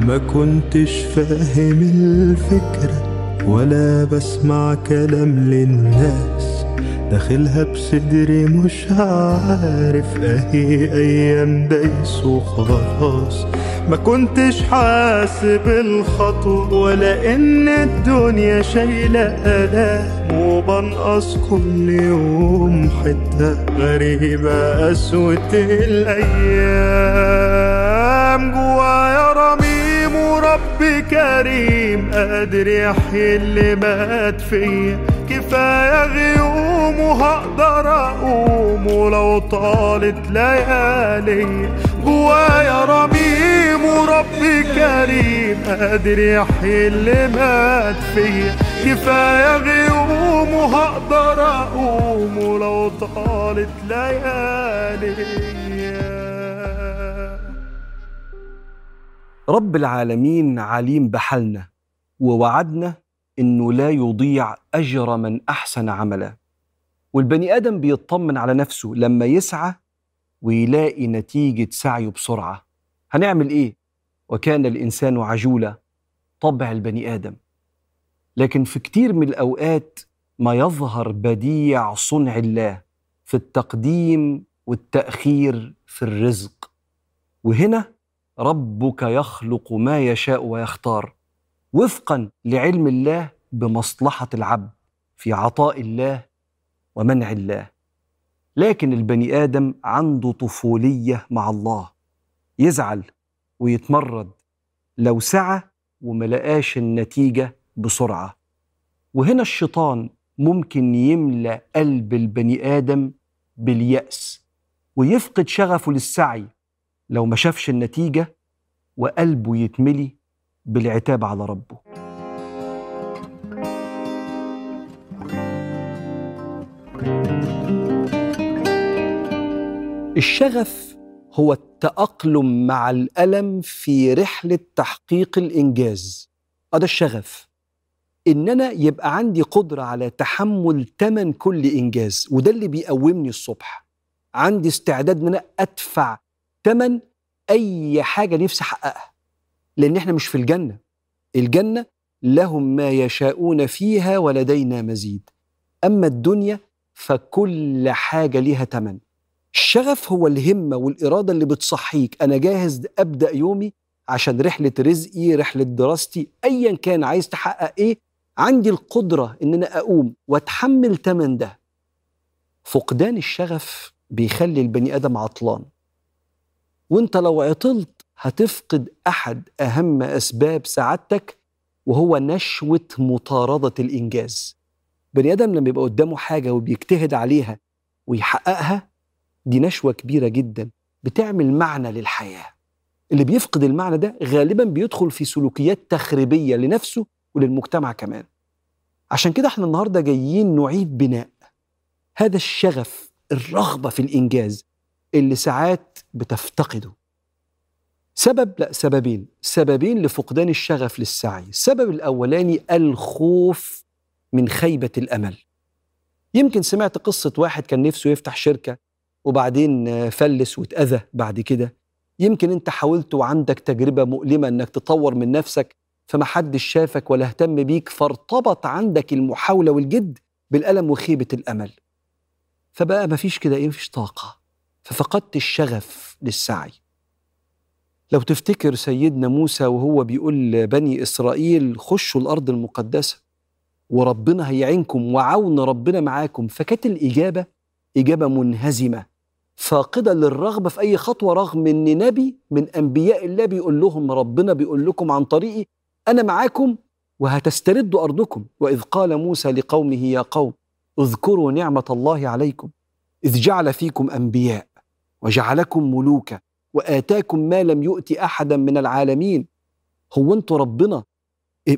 ما كنتش فاهم الفكرة ولا بسمع كلام للناس. داخلها بصدري مش عارف أهي أيام دايس وخلاص ما كنتش حاسب الخطوة ولا إن الدنيا شايلة آلام. وبنقص كل يوم حتة غريبة قسوة الأيام. ورب كريم قادر يحيي اللي مات فيا كفاية غيوم وهقدر أقوم ولو طالت ليالي. جوايا رميم ورب كريم قادر يحيي اللي مات فيا كفاية غيوم وهقدر أقوم ولو طالت ليالي. رب العالمين عليم بحالنا ووعدنا إنه لا يضيع أجر من أحسن عملا. والبني آدم بيطمن على نفسه لما يسعى ويلاقي نتيجة سعيه بسرعة. هنعمل إيه؟ وكان الإنسان عجولا طبع البني آدم. لكن في كتير من الأوقات ما يظهر بديع صنع الله في التقديم والتأخير في الرزق. وهنا ربك يخلق ما يشاء ويختار وفقا لعلم الله بمصلحة العبد في عطاء الله ومنع الله. لكن البني آدم عنده طفولية مع الله. يزعل ويتمرد. لو سعى وملقاش النتيجة بسرعة. وهنا الشيطان ممكن يملأ قلب البني آدم باليأس ويفقد شغفه للسعي لو ما شافش النتيجة وقلبه يتملي بالعتاب على ربه. الشغف هو التأقلم مع الألم في رحلة تحقيق الإنجاز. هذا الشغف. إن أنا يبقى عندي قدرة على تحمل ثمن كل إنجاز وده اللي بيقومني الصبح. عندي استعداد إن أنا أدفع ثمن أي حاجة نفسي أحققها. لأن إحنا مش في الجنة. الجنة لهم ما يشاءون فيها ولدينا مزيد. أما الدنيا فكل حاجة ليها تمن. الشغف هو الهمة والإرادة اللي بتصحيك. أنا جاهز أبدأ يومي عشان رحلة رزقي رحلة دراستي أيا كان عايز تحقق إيه عندي القدرة إن أنا أقوم وأتحمل تمن ده. فقدان الشغف بيخلي البني آدم عطلان. وانت لو عطلت هتفقد أحد أهم أسباب سعادتك وهو نشوة مطاردة الإنجاز. بني آدم لما يبقى قدامه حاجة وبيجتهد عليها ويحققها دي نشوة كبيرة جدا بتعمل معنى للحياة. اللي بيفقد المعنى ده غالبا بيدخل في سلوكيات تخريبية لنفسه وللمجتمع كمان. عشان كده إحنا النهاردة جايين نعيد بناء. هذا الشغف الرغبة في الإنجاز اللي ساعات بتفتقده. سبب لا سببين. سببين لفقدان الشغف للسعي. السبب الأولاني الخوف من خيبة الأمل. يمكن سمعت قصة واحد كان نفسه يفتح شركة وبعدين فلس واتأذى بعد كده. يمكن أنت حاولت وعندك تجربة مؤلمة إنك تطور من نفسك فمحدش شافك ولا اهتم بيك فارتبط عندك المحاولة والجد بالألم وخيبة الأمل. فبقى مفيش كده إيه مفيش طاقة. ففقدت الشغف للسعي. لو تفتكر سيدنا موسى وهو بيقول لبني إسرائيل خشوا الأرض المقدسة وربنا هيعينكم وعون ربنا معاكم. فكانت الإجابة إجابة منهزمة فاقدة للرغبة في أي خطوة رغم إن نبي من أنبياء الله بيقول لهم ربنا بيقول لكم عن طريقي أنا معاكم وهتستردوا أرضكم. وإذ قال موسى لقومه يا قوم اذكروا نعمة الله عليكم إذ جعل فيكم أنبياء. وجعلكم ملوكا وآتاكم ما لم يؤت أحدا من العالمين. هو أنتوا ربنا؟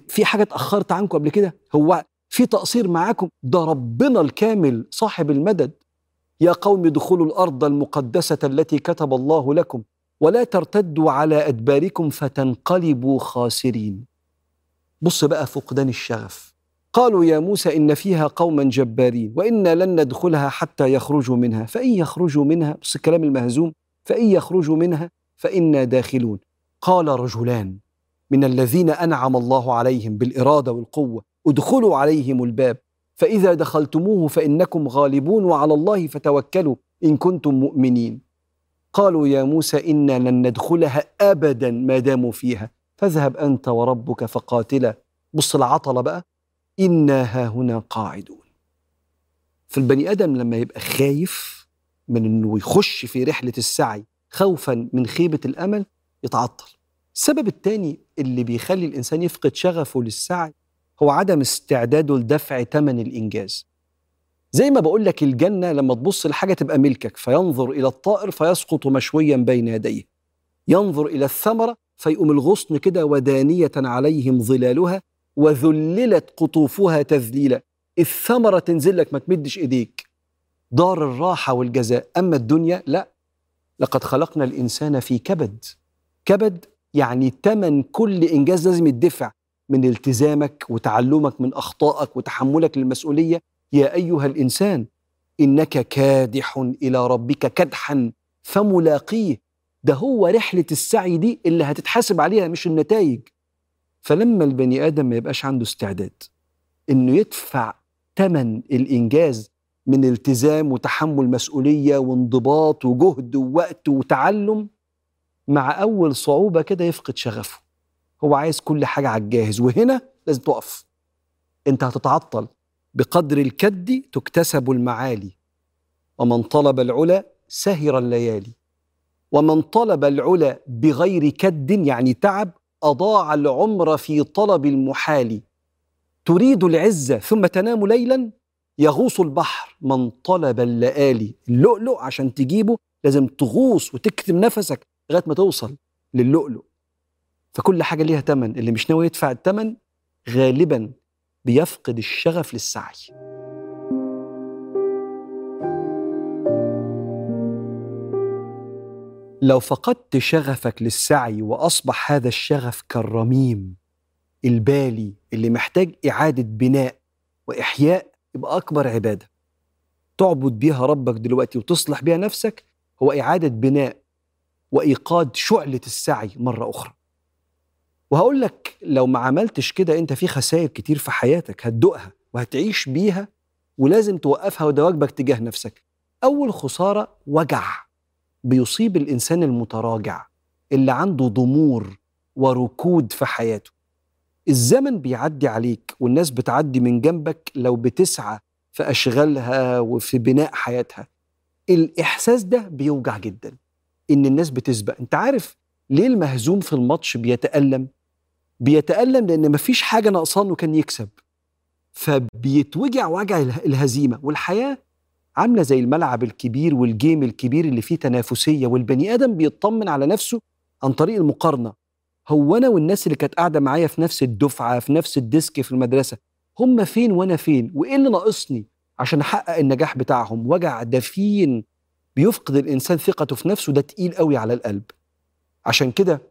في حاجة اتأخرت عنكم قبل كده؟ هو في تقصير معاكم؟ ده ربنا الكامل صاحب المدد. يا قوم ادخلوا الأرض المقدسة التي كتب الله لكم ولا ترتدوا على أدباركم فتنقلبوا خاسرين. بص بقى فقدان الشغف. قالوا يا موسى إن فيها قوما جبارين وإنا لن ندخلها حتى يخرجوا منها فإن يخرجوا منها بص الكلام المهزوم فإن يخرجوا منها فإنا داخلون. قال رجلان من الذين أنعم الله عليهم بالإرادة والقوة ادخلوا عليهم الباب فإذا دخلتموه فإنكم غالبون وعلى الله فتوكلوا إن كنتم مؤمنين. قالوا يا موسى إنا لن ندخلها ابدا ما داموا فيها فاذهب أنت وربك فقاتلا. بص العطلة بقى انا هاهنا قاعدون. فالبني آدم لما يبقى خايف من إنه يخش في رحلة السعي خوفا من خيبة الأمل يتعطل. السبب الثاني اللي بيخلي الإنسان يفقد شغفه للسعي هو عدم استعداده لدفع ثمن الإنجاز. زي ما بقول لك الجنة لما تبص لحاجة تبقى ملكك فينظر إلى الطائر فيسقط مشويا بين يديه. ينظر إلى الثمرة فيقوم الغصن كده ودانية عليهم ظلالها وذللت قطوفها تذليلا. الثمره تنزل لك ما تمدش إيديك. دار الراحة والجزاء. أما الدنيا لا. لقد خلقنا الإنسان في كبد. كبد يعني تمن كل إنجاز لازم يدفع. من التزامك وتعلمك من أخطائك وتحملك للمسؤولية. يا أيها الإنسان إنك كادح إلى ربك كدحا فملاقيه. ده هو رحلة السعي دي اللي هتتحاسب عليها مش النتائج. فلما البني آدم ما يبقاش عنده استعداد إنه يدفع ثمن الإنجاز من التزام وتحمل مسؤولية وانضباط وجهد ووقت وتعلم مع أول صعوبة كده يفقد شغفه. هو عايز كل حاجة على الجاهز وهنا لازم تقف. أنت هتتعطل. بقدر الكد تكتسب المعالي. ومن طلب العلا سهر الليالي. ومن طلب العلا بغير كد يعني تعب أضاع العمر في طلب المحال. تريد العزه ثم تنام ليلا؟ يغوص البحر من طلب اللآلي اللؤلؤ عشان تجيبه لازم تغوص وتكتم نفسك لغاية ما توصل للؤلؤ. فكل حاجة ليها تمن اللي مش ناوي يدفع التمن غالبا بيفقد الشغف للسعي. لو فقدت شغفك للسعي وأصبح هذا الشغف كالرميم البالي اللي محتاج إعادة بناء وإحياء يبقى أكبر عبادة. تعبد بيها ربك دلوقتي وتصلح بيها نفسك هو إعادة بناء وإيقاد شعلة السعي مرة أخرى. وهقول لك لو ما عملتش كده أنت في خسائر كتير في حياتك هتدوقها وهتعيش بيها ولازم توقفها وده واجبك تجاه نفسك. أول خسارة وجع. بيصيب الإنسان المتراجع اللي عنده ضمور وركود في حياته. الزمن بيعدي عليك والناس بتعدي من جنبك لو بتسعى في أشغالها وفي بناء حياتها. الإحساس ده بيوجع جدا إن الناس بتسبق. أنت عارف ليه المهزوم في الماتش بيتألم؟ بيتألم لأن مفيش حاجة ناقصانه كان يكسب. فبيتوجع وجع الهزيمة والحياة عاملة زي الملعب الكبير والجيم الكبير اللي فيه تنافسية والبني آدم بيطمن على نفسه عن طريق المقارنة. هو أنا والناس اللي كانت قاعدة معايا في نفس الدفعة في نفس الديسك في المدرسة هم فين وأنا فين؟ وإيه اللي ناقصني عشان أحقق النجاح بتاعهم؟ وجع دفين بيفقد الإنسان ثقته في نفسه ده تقيل قوي على القلب. عشان كده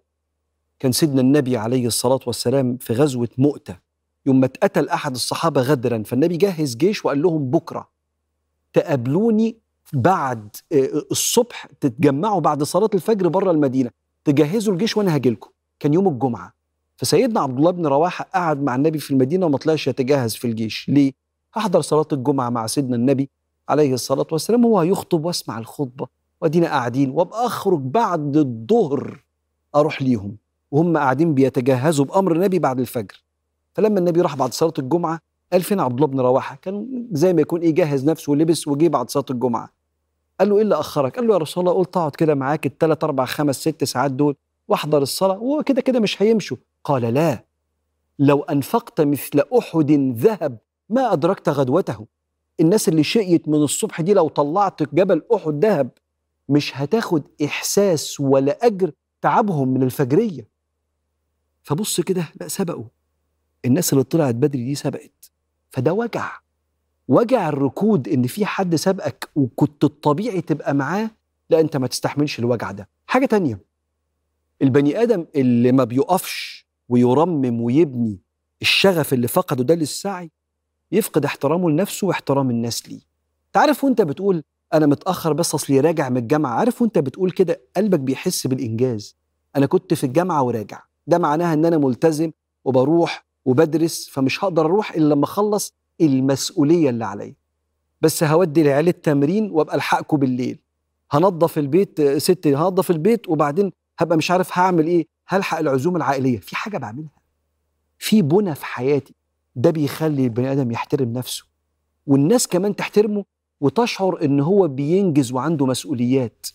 كان سيدنا النبي عليه الصلاة والسلام في غزوة مؤتة يوم ما اتقتل أحد الصحابة غدرا فالنبي جهز جيش وقال لهم بكرة تقابلوني بعد الصبح تتجمعوا بعد صلاة الفجر بره المدينة تجهزوا الجيش وأنا هاجي لكم. كان يوم الجمعة. فسيدنا عبد الله بن رواحة قعد مع النبي في المدينة وما طلعش يتجهز في الجيش. ليه؟ أحضر صلاة الجمعة مع سيدنا النبي عليه الصلاة والسلام هو هيخطب واسمع الخطبة. وأدينا قاعدين وأبقى أخرج بعد الظهر أروح ليهم. وهم قاعدين بيتجهزوا بأمر النبي بعد الفجر. فلما النبي راح بعد صلاة الجمعة قال فين عبد الله بن رواحة؟ كان زي ما يكون إيه جهز نفسه ولبس وجي بعد صلاة الجمعة. قال له إيه اللي أخرك؟ قال له يا رسول الله قلت أقعد كده معاك الثلاث أربع خمس ست ساعات دول وأحضر الصلاة وهو كده كده مش هيمشوا. قال لا لو أنفقت مثل أحد ذهب ما أدركت غدوته. الناس اللي شقيت من الصبح دي لو طلعت جبل أحد ذهب مش هتاخد إحساس ولا أجر تعبهم من الفجرية. فبص كده لا سبقوا. الناس اللي طلعت بدري دي سبقت. فده وجع. وجع الركود إن في حد سبقك وكنت الطبيعي تبقى معاه لا أنت ما تستحملش الوجع ده. حاجة تانية البني آدم اللي ما بيقفش ويرمم ويبني الشغف اللي فقده ده للسعي يفقد احترامه لنفسه واحترام الناس ليه. تعرف وأنت بتقول أنا متأخر بس اصلي راجع من الجامعة؟ عارف وأنت بتقول كده؟ قلبك بيحس بالإنجاز. أنا كنت في الجامعة وراجع. ده معناها إن أنا ملتزم وبروح وبدرس فمش هقدر أروح إلا لما أخلص المسؤولية اللي عليا. بس هودي العيال التمرين وأبقى الحقكم بالليل. هنظف البيت ستي هنظف البيت وبعدين هبقى مش عارف هعمل إيه. هلحق العزومة العائلية. في حاجة بعملها. في بنى في حياتي. ده بيخلي البني آدم يحترم نفسه. والناس كمان تحترمه وتشعر إن هو بينجز وعنده مسؤوليات.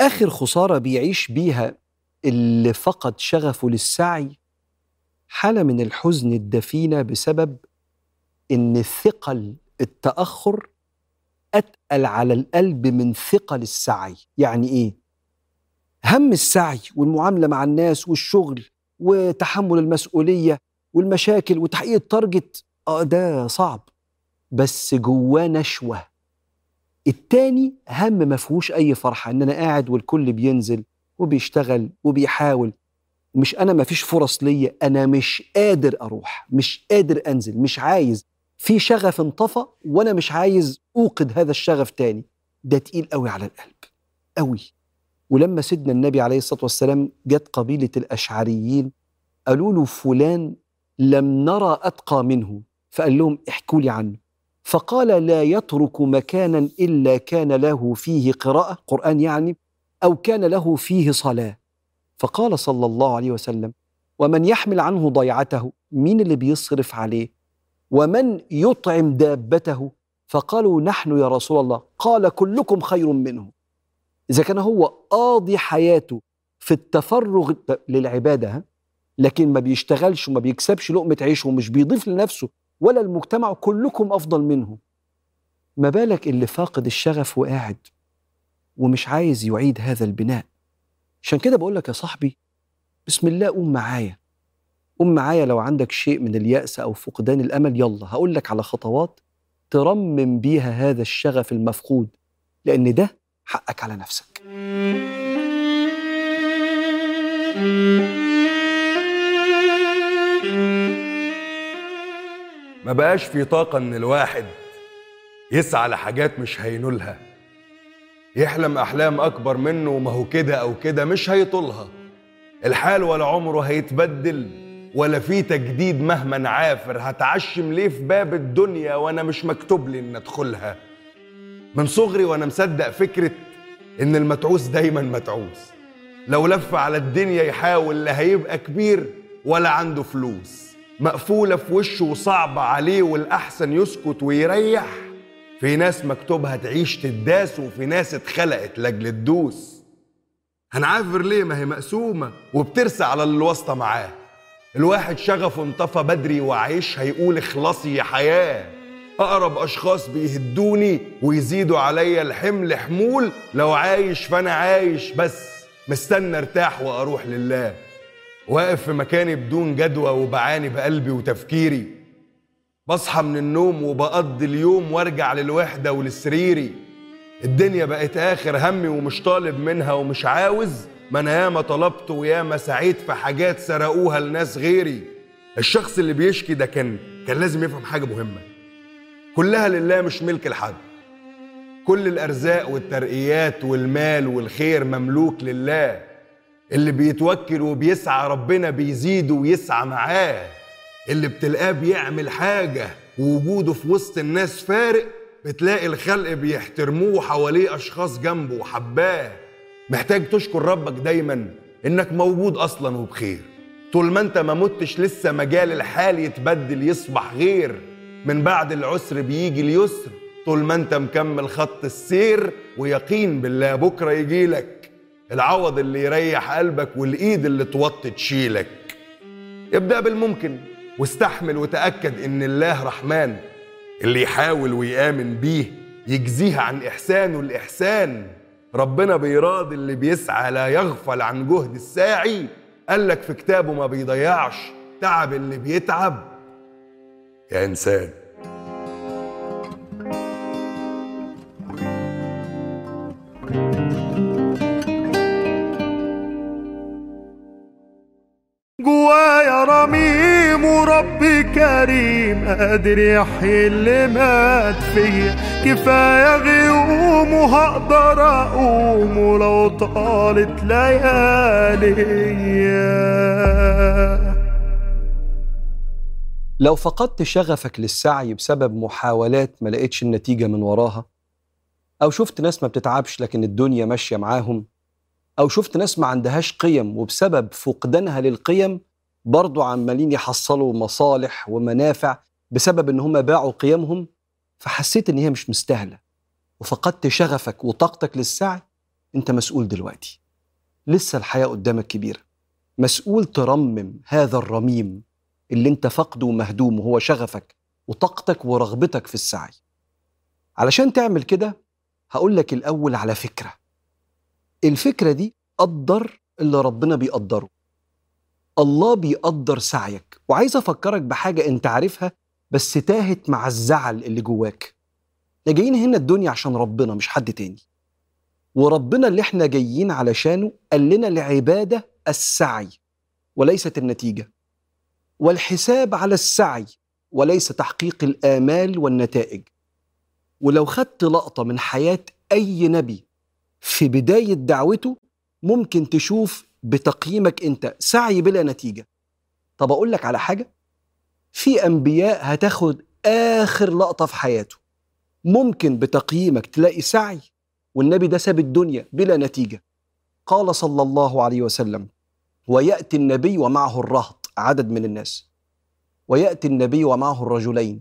آخر خسارة بيعيش بيها اللي فقد شغفه للسعي حالة من الحزن الدفينة بسبب إن ثقل التأخر أتقل على القلب من ثقل السعي. يعني إيه؟ هم السعي والمعاملة مع الناس والشغل وتحمل المسؤولية والمشاكل وتحقيق التارجت آه ده صعب. بس جواه نشوة. التاني هم ما فيهوش أي فرحة إن أنا قاعد والكل بينزل وبيشتغل وبيحاول. مش أنا ما فيش فرص ليا أنا مش قادر أروح مش قادر أنزل مش عايز. في شغف انطفى وأنا مش عايز أوقد هذا الشغف تاني. ده تقيل قوي على القلب قوي. ولما سيدنا النبي عليه الصلاة والسلام جت قبيلة الأشعريين قالوا له فلان لم نرى أتقى منه. فقال لهم احكوا لي عنه. فقال لا يترك مكانا إلا كان له فيه قراءة. قرآن يعني أو كان له فيه صلاة. فقال صلى الله عليه وسلم ومن يحمل عنه ضيعته مين اللي بيصرف عليه؟ ومن يطعم دابته؟ فقالوا نحن يا رسول الله. قال كلكم خير منه. إذا كان هو قاضي حياته في التفرغ للعبادة ها؟ لكن ما بيشتغلش وما بيكسبش لقمة عيشه ومش بيضيف لنفسه ولا المجتمع كلكم أفضل منه. ما بالك اللي فاقد الشغف وقاعد ومش عايز يعيد هذا البناء؟ عشان كده بقول لك يا صاحبي بسم الله قوم معايا. قوم معايا لو عندك شيء من اليأس أو فقدان الأمل يلا هقول لك على خطوات ترمم بيها هذا الشغف المفقود لأن ده حقك على نفسك. ما بقاش في طاقة إن الواحد يسعى لحاجات مش هينولها. يحلم أحلام أكبر منه وما هو كده أو كده مش هيطولها. الحال ولا عمره هيتبدل ولا في تجديد مهما عافر. هتعشم ليه في باب الدنيا وأنا مش مكتوب لي إن أدخلها؟ من صغري وأنا مصدق فكرة إن المتعوس دايما متعوس. لو لف على الدنيا يحاول لا هيبقى كبير ولا عنده فلوس. مقفولة في وشه وصعبة عليه والأحسن يسكت ويريح. في ناس مكتوبها تعيش تداس وفي ناس اتخلقت لأجل الدوس هنعافر ليه؟ ما هي مقسومة وبترسى على اللي معاه. الواحد شغفه انطفى بدري وعايش هيقول اخلصي يا حياة. أقرب أشخاص بيهدوني ويزيدوا عليا الحمل حمول. لو عايش فأنا عايش بس مستنى ارتاح وأروح لله. واقف في مكاني بدون جدوى وبعاني بقلبي وتفكيري. بصحى من النوم وبقضي اليوم وارجع للوحدة ولسريري. الدنيا بقت آخر همي ومش طالب منها ومش عاوز. ما أنا ياما طلبت وياما سعيت في حاجات سرقوها لناس غيري. الشخص اللي بيشكي ده كان كان لازم يفهم حاجة مهمة. كلها لله مش ملك لحد. كل الأرزاق والترقيات والمال والخير مملوك لله. اللي بيتوكل وبيسعى ربنا بيزيده ويسعى معاه. اللي بتلقاه بيعمل حاجة ووجوده في وسط الناس فارق بتلاقي الخلق بيحترموه حواليه أشخاص جنبه وحباه. محتاج تشكر ربك دايما إنك موجود أصلا وبخير. طول ما أنت ما متش لسه مجال الحال يتبدل يصبح غير. من بعد العسر بيجي اليسر. طول ما أنت مكمل خط السير ويقين بالله بكرة يجيلك العوض اللي يريح قلبك والإيد اللي توطي تشيلك. ابدأ بالممكن. واستحمل وتأكد إن الله رحمن اللي يحاول ويآمن بيه يجزيه عن إحسانه الإحسان. ربنا بيراضي اللي بيسعى لا يغفل عن جهد الساعي. قالك في كتابه ما بيضيعش تعب اللي بيتعب. يا إنسان. كريم قادر يحيي اللي مات فيا كفاية غيوم وهقدر أقوم ولو طالت ليالي لو فقدت شغفك للسعي بسبب محاولات ما لقيتش النتيجة من وراها أو شفت ناس ما بتتعبش لكن الدنيا ماشية معاهم أو شفت ناس ما عندهاش قيم وبسبب فقدانها للقيم برضو عمالين يحصلوا مصالح ومنافع بسبب إن هم باعوا قيمهم فحسيت إن هي مش مستاهلة. وفقدت شغفك وطاقتك للسعي أنت مسؤول دلوقتي. لسه الحياة قدامك كبيرة. مسؤول ترمم هذا الرميم اللي أنت فقده ومهدوم وهو شغفك وطاقتك ورغبتك في السعي. علشان تعمل كده هقول لك الأول على فكرة. الفكرة دي قدر اللي ربنا بيقدره. الله بيقدر سعيك. وعايز أفكرك بحاجة أنت عارفها بس تاهت مع الزعل اللي جواك. إحنا جايين هنا الدنيا عشان ربنا مش حد تاني. وربنا اللي إحنا جايين علشانه قال لنا العبادة السعي وليست النتيجة. والحساب على السعي وليس تحقيق الآمال والنتائج. ولو خدت لقطة من حياة أي نبي في بداية دعوته ممكن تشوف بتقييمك أنت سعي بلا نتيجة. طب أقول لك على حاجة في أنبياء هتاخد آخر لقطة في حياته. ممكن بتقييمك تلاقي سعي والنبي ده ساب الدنيا بلا نتيجة. قال صلى الله عليه وسلم ويأتي النبي ومعه الرهط عدد من الناس. ويأتي النبي ومعه الرجلين.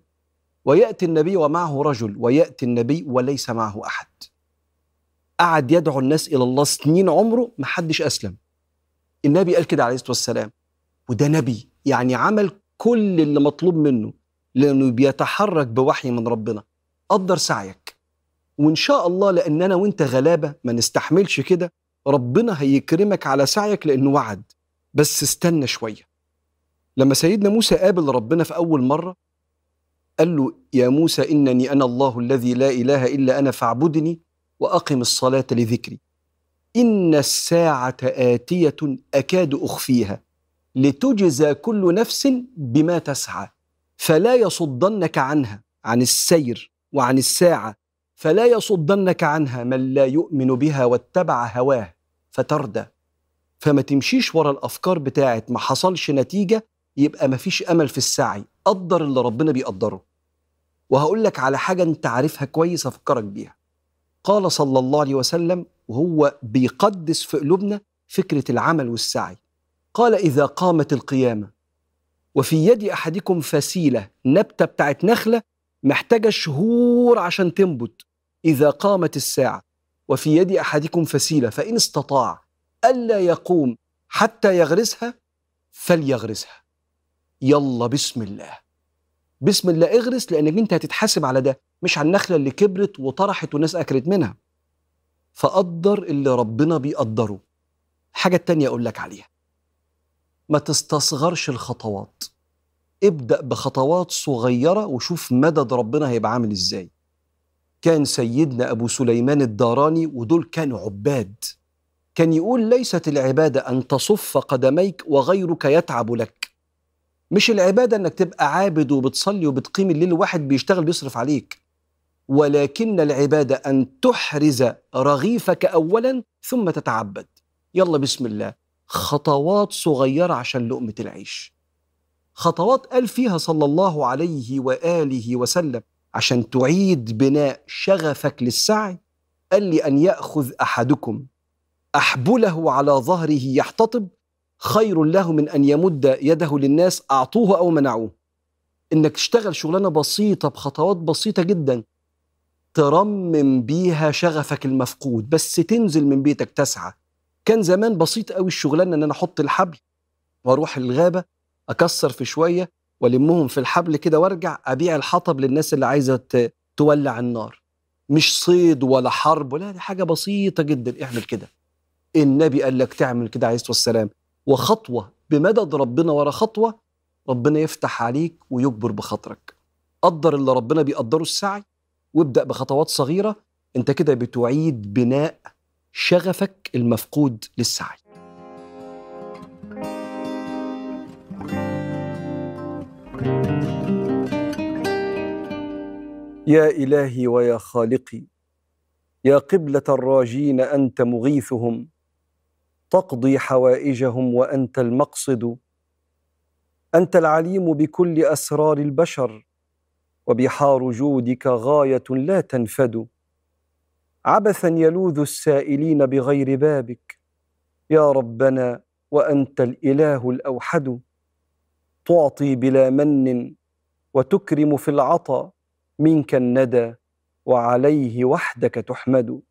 ويأتي النبي ومعه رجل ويأتي النبي وليس معه أحد. قعد يدعو الناس إلى الله سنين عمره ما حدش أسلم. النبي قال كده عليه الصلاة والسلام وده نبي يعني عمل كل اللي مطلوب منه لأنه بيتحرك بوحي من ربنا. قدر سعيك. وإن شاء الله لأن أنا وإنت غلابة ما نستحملش كده ربنا هيكرمك على سعيك لأنه وعد. بس استنى شوية. لما سيدنا موسى قابل ربنا في أول مرة قال له يا موسى إنني أنا الله الذي لا إله إلا أنا فاعبدني وأقم الصلاة لذكري. إن الساعة آتية أكاد أخفيها لتجزى كل نفس بما تسعى. فلا يصدنك عنها عن السير وعن الساعة فلا يصدنك عنها من لا يؤمن بها واتبع هواه فتردى. فما تمشيش ورا الأفكار بتاعت ما حصلش نتيجة يبقى مفيش أمل في السعي. قدر اللي ربنا بيقدره. وهقول لك على حاجة أنت عارفها كويس أفكرك بيها. قال صلى الله عليه وسلم وهو بيقدس في قلوبنا فكرة العمل والسعي. قال إذا قامت القيامة وفي يد أحدكم فسيلة نبتة بتاعت نخلة محتاجة شهور عشان تنبت. إذا قامت الساعة وفي يد أحدكم فسيلة فإن استطاع ألا يقوم حتى يغرسها فليغرسها. يلا بسم الله. بسم الله اغرس لأنك أنت هتتحاسب على ده مش على النخلة اللي كبرت وطرحت والناس أكلت منها. فقدر اللي ربنا بيقدره. حاجة التانية أقول لك عليها. ما تستصغرش الخطوات. ابدأ بخطوات صغيرة وشوف مدد ربنا هيبقى عامل إزاي. كان سيدنا أبو سليمان الداراني ودول كانوا عباد. كان يقول ليست العبادة أن تصف قدميك وغيرك يتعب لك. مش العبادة إنك تبقى عابد وبتصلي وبتقيم الليل واحد بيشتغل بيصرف عليك. ولكن العباده أن تحرز رغيفك اولا ثم تتعبد. يلا بسم الله. خطوات صغيرة عشان لقمة العيش. خطوات قال فيها صلى الله عليه وآله وسلم عشان تعيد بناء شغفك للسعي. قال لي أن يأخذ أحدكم أحبله على ظهره يحتطب. خير له من أن يمد يده للناس أعطوه أو منعوه. إنك تشتغل شغلانة بسيطة بخطوات بسيطة جدا. ترمم بيها شغفك المفقود بس تنزل من بيتك تسعى. كان زمان بسيط قوي الشغلانة إن أنا أحط الحبل وأروح الغابة أكسر في شوية وألمهم في الحبل كده وأرجع أبيع الحطب للناس اللي عايزة تولع النار. مش صيد ولا حرب ولا دي حاجة بسيطة جدا. اعمل كده. النبي قال لك تعمل كده عليه الصلاة والسلام. وخطوة بمدد ربنا ورا خطوة ربنا يفتح عليك ويجبر بخاطرك. قدر اللي ربنا بيقدره السعي وابدأ بخطوات صغيرة. انت كده بتعيد بناء شغفك المفقود للسعي. يا إلهي ويا خالقي يا قبلة الراجين أنت مغيثهم تقضي حوائجهم وأنت المقصد أنت العليم بكل أسرار البشر. وبحار جودك غاية لا تنفد. عبثا يلوذ السائلين بغير بابك. يا ربنا وأنت الإله الأوحد. تعطي بلا من وتكرم في العطا. منك الندى وعليه وحدك تحمد.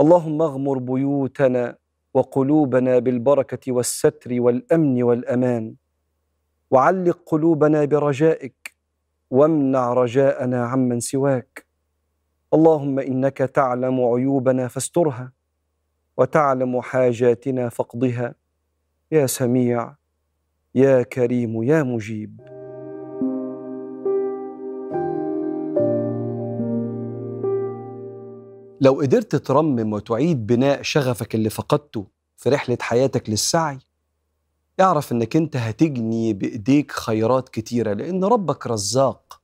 اللهم اغمر بيوتنا وقلوبنا بالبركة والستر والأمن والأمان. وعلق قلوبنا برجائك. وامنع رجاءنا عمن سواك. اللهم إنك تعلم عيوبنا فاسترها وتعلم حاجاتنا فاقضها. يا سميع يا كريم يا مجيب. لو قدرت ترمم وتعيد بناء شغفك اللي فقدته في رحلة حياتك للسعي اعرف إنك أنت هتجني بإيديك خيرات كتيرة لأن ربك رزاق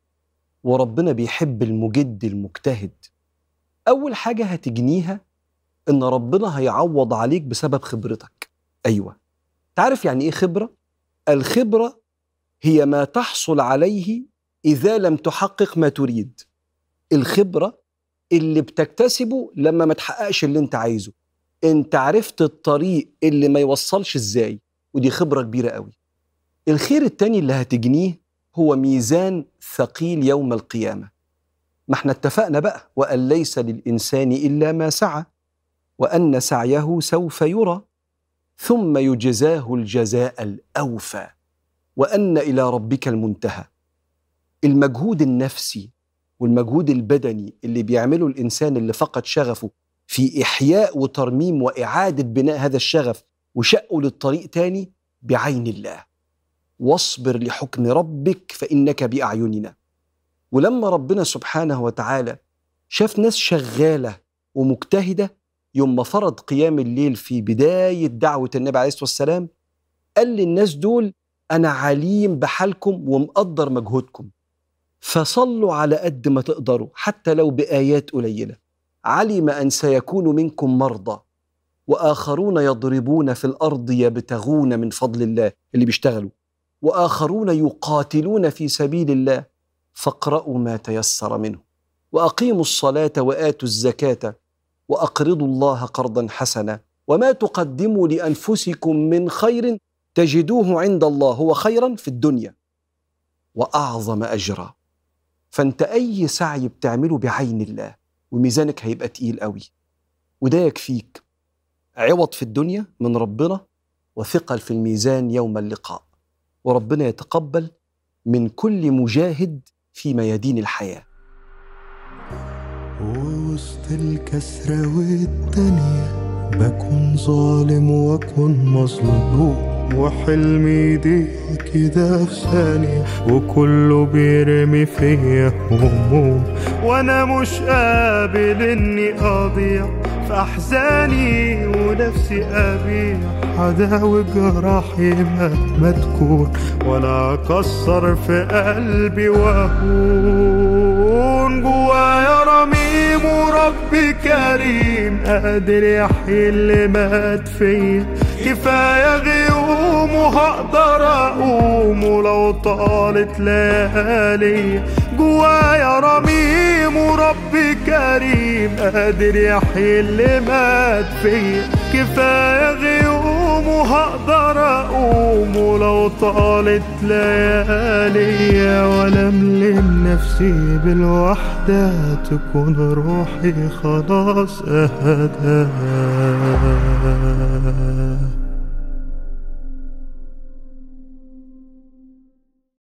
وربنا بيحب المجد المجتهد. أول حاجة هتجنيها إن ربنا هيعوض عليك بسبب خبرتك. أيوه. تعرف يعني إيه خبرة؟ الخبرة هي ما تحصل عليه إذا لم تحقق ما تريد. الخبرة اللي بتكتسبه لما ما تحققش اللي أنت عايزه. أنت عرفت الطريق اللي ما يوصلش إزاي. ودي خبرة كبيرة قوي. الخير التاني اللي هتجنيه هو ميزان ثقيل يوم القيامة. ما إحنا اتفقنا بقى وأن ليس للإنسان إلا ما سعى وأن سعيه سوف يرى ثم يجزاه الجزاء الأوفى وأن إلى ربك المنتهى. المجهود النفسي والمجهود البدني اللي بيعمله الإنسان اللي فقد شغفه في إحياء وترميم وإعادة بناء هذا الشغف وشقه للطريق تاني بعين الله. واصبر لحكم ربك فإنك بأعيننا. ولما ربنا سبحانه وتعالى شاف ناس شغالة ومجتهدة يوم ما فرض قيام الليل في بداية دعوة النبي عليه الصلاة والسلام قال للناس دول أنا عليم بحالكم ومقدر مجهودكم. فصلوا على قد ما تقدروا حتى لو بآيات قليلة. علم أن سيكون منكم مرضى. وآخرون يضربون في الأرض يبتغون من فضل الله اللي بيشتغلوا. وآخرون يقاتلون في سبيل الله فاقرأوا ما تيسر منه. وأقيموا الصلاة وآتوا الزكاة وأقرضوا الله قرضا حسنا. وما تقدموا لأنفسكم من خير تجدوه عند الله هو خيرا في الدنيا. وأعظم أجرا. فأنت أي سعي بتعمله بعين الله وميزانك هيبقى تقيل قوي. وده يكفيك. عوض في الدنيا من ربنا وثقل في الميزان يوم اللقاء. وربنا يتقبل من كل مجاهد في ميادين الحياة. وسط الكسرة والدنيا بكون ظالم واكون مظلوم. وحلمي يضيق كده ثانية وكله بيرمي فيا هموم وأنا مش قابل إني أضيع في أحزاني ونفسي أبيع. هداوي جراحي مهما تكون ولا أكسر في قلبي واهون جوايا رميم وربي كريم. قادر يحيي اللي مات فيا كفاية غيوم وهقدر اقوم ولو طالت ليالي. جوايا رميم وربي كريم قادر يحيي اللي مات فيا كفاية غيوم وهقدر اقوم ولو طالت ليالي. ولا املم نفسي بالوحدة تكون روحي خلاص اهدى